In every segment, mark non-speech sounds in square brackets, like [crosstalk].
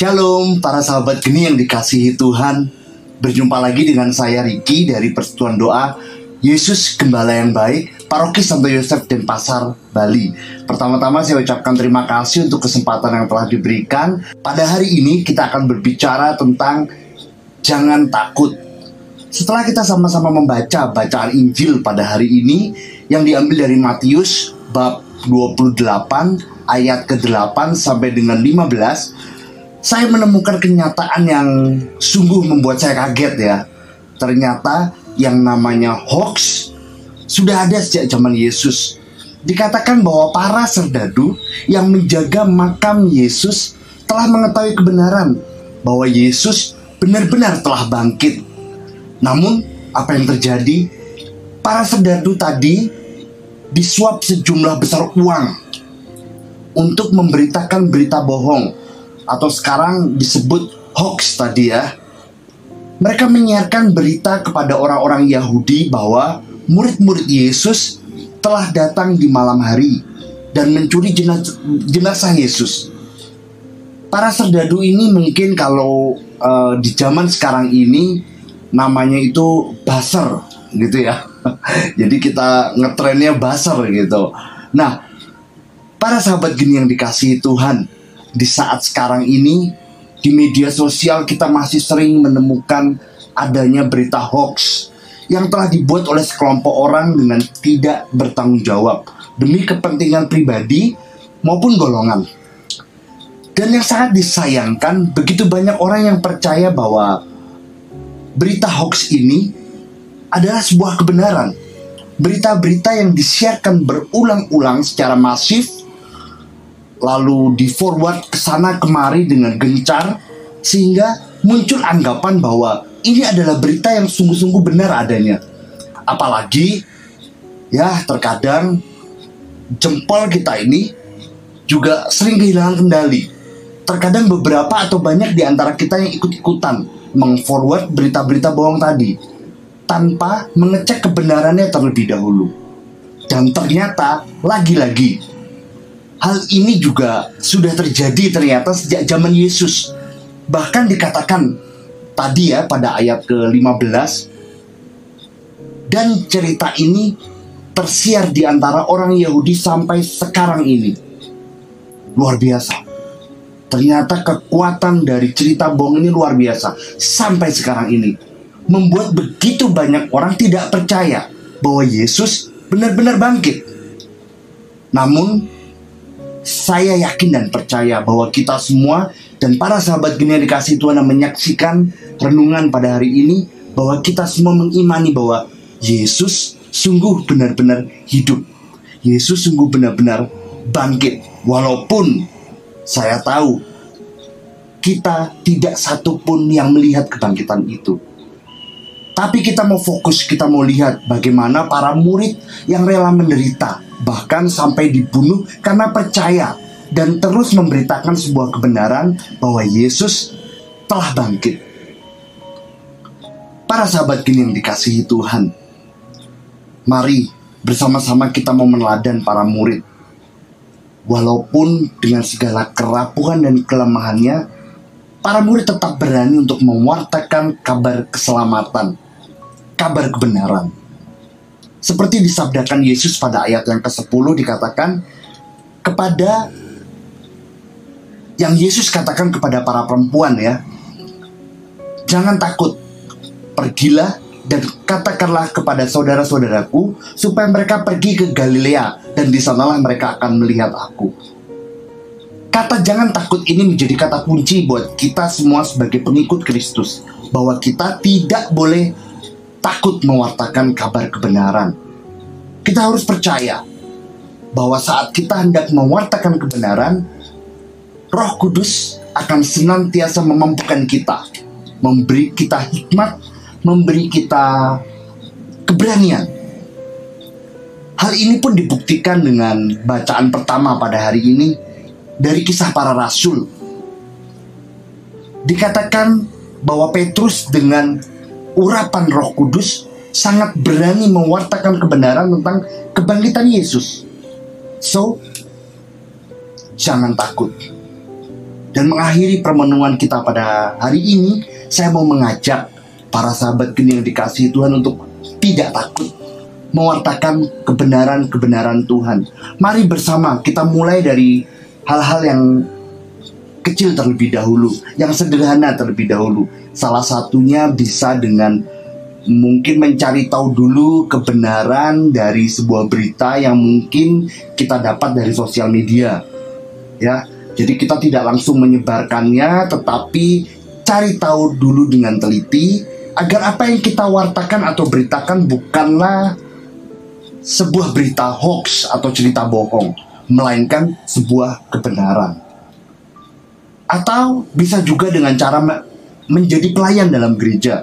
Shalom para sahabat geni yang dikasihi Tuhan. Berjumpa lagi dengan saya Riki dari Persatuan Doa Yesus Gembala yang Baik Paroki Santo Yosef dan Pasar Bali. Pertama-tama saya ucapkan terima kasih untuk kesempatan yang telah diberikan. Pada hari ini kita akan berbicara tentang Jangan takut. Setelah kita sama-sama membaca bacaan Injil pada hari ini Yang diambil dari Matius bab 28 ayat ke-8 sampai dengan 15 saya menemukan kenyataan yang sungguh membuat saya kaget ya. Ternyata yang namanya hoax sudah ada sejak zaman Yesus. Dikatakan bahwa para serdadu yang menjaga makam Yesus telah mengetahui kebenaran bahwa Yesus benar-benar telah bangkit. Namun, apa yang terjadi? Para serdadu tadi disuap sejumlah besar uang untuk memberitakan berita bohong atau sekarang disebut hoax tadi ya. Mereka menyiarkan berita kepada orang-orang Yahudi bahwa murid-murid Yesus telah datang di malam hari dan mencuri jenazah, jenazah Yesus. Para serdadu ini mungkin kalau uh, di zaman sekarang ini namanya itu baser gitu ya. [laughs] Jadi kita ngetrennya baser gitu. Nah, para sahabat gini yang dikasihi Tuhan, di saat sekarang ini di media sosial kita masih sering menemukan adanya berita hoax yang telah dibuat oleh sekelompok orang dengan tidak bertanggung jawab demi kepentingan pribadi maupun golongan. Dan yang sangat disayangkan, begitu banyak orang yang percaya bahwa berita hoax ini adalah sebuah kebenaran. Berita-berita yang disiarkan berulang-ulang secara masif lalu di forward ke sana kemari dengan gencar sehingga muncul anggapan bahwa ini adalah berita yang sungguh-sungguh benar adanya. Apalagi ya terkadang jempol kita ini juga sering kehilangan kendali. Terkadang beberapa atau banyak di antara kita yang ikut-ikutan mengforward berita-berita bohong tadi tanpa mengecek kebenarannya terlebih dahulu. Dan ternyata lagi-lagi Hal ini juga sudah terjadi ternyata sejak zaman Yesus. Bahkan dikatakan tadi ya pada ayat ke-15 dan cerita ini tersiar di antara orang Yahudi sampai sekarang ini. Luar biasa. Ternyata kekuatan dari cerita bohong ini luar biasa sampai sekarang ini. Membuat begitu banyak orang tidak percaya bahwa Yesus benar-benar bangkit. Namun saya yakin dan percaya bahwa kita semua dan para sahabat gini yang dikasih Tuhan yang menyaksikan renungan pada hari ini bahwa kita semua mengimani bahwa Yesus sungguh benar-benar hidup. Yesus sungguh benar-benar bangkit. Walaupun saya tahu kita tidak satupun yang melihat kebangkitan itu. Tapi kita mau fokus, kita mau lihat bagaimana para murid yang rela menderita, bahkan sampai dibunuh karena percaya dan terus memberitakan sebuah kebenaran bahwa Yesus telah bangkit. Para sahabat gini yang dikasihi Tuhan, mari bersama-sama kita mau meneladan para murid. Walaupun dengan segala kerapuhan dan kelemahannya, para murid tetap berani untuk mewartakan kabar keselamatan kabar kebenaran. Seperti disabdakan Yesus pada ayat yang ke-10 dikatakan kepada yang Yesus katakan kepada para perempuan ya. Jangan takut. Pergilah dan katakanlah kepada saudara-saudaraku supaya mereka pergi ke Galilea dan di sanalah mereka akan melihat aku. Kata jangan takut ini menjadi kata kunci buat kita semua sebagai pengikut Kristus bahwa kita tidak boleh takut mewartakan kabar kebenaran. Kita harus percaya bahwa saat kita hendak mewartakan kebenaran, Roh Kudus akan senantiasa memampukan kita, memberi kita hikmat, memberi kita keberanian. Hal ini pun dibuktikan dengan bacaan pertama pada hari ini dari kisah para rasul. Dikatakan bahwa Petrus dengan urapan Roh Kudus sangat berani mewartakan kebenaran tentang kebangkitan Yesus. So, jangan takut. Dan mengakhiri permenungan kita pada hari ini, saya mau mengajak para sahabat geni yang dikasih Tuhan untuk tidak takut mewartakan kebenaran-kebenaran Tuhan. Mari bersama kita mulai dari hal-hal yang kecil terlebih dahulu, yang sederhana terlebih dahulu. Salah satunya bisa dengan mungkin mencari tahu dulu kebenaran dari sebuah berita yang mungkin kita dapat dari sosial media. Ya, jadi kita tidak langsung menyebarkannya, tetapi cari tahu dulu dengan teliti agar apa yang kita wartakan atau beritakan bukanlah sebuah berita hoax atau cerita bohong, melainkan sebuah kebenaran. Atau bisa juga dengan cara menjadi pelayan dalam gereja,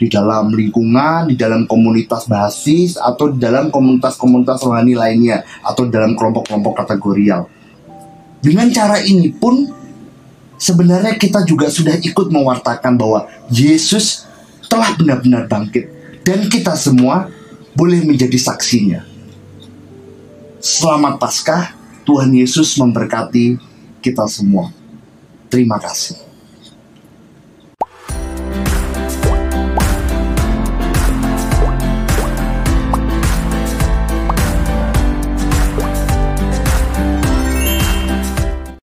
di dalam lingkungan, di dalam komunitas basis, atau di dalam komunitas-komunitas rohani lainnya, atau dalam kelompok-kelompok kategorial dengan cara ini pun sebenarnya kita juga sudah ikut mewartakan bahwa Yesus telah benar-benar bangkit dan kita semua boleh menjadi saksinya. Selamat Paskah, Tuhan Yesus memberkati kita semua. Terima kasih.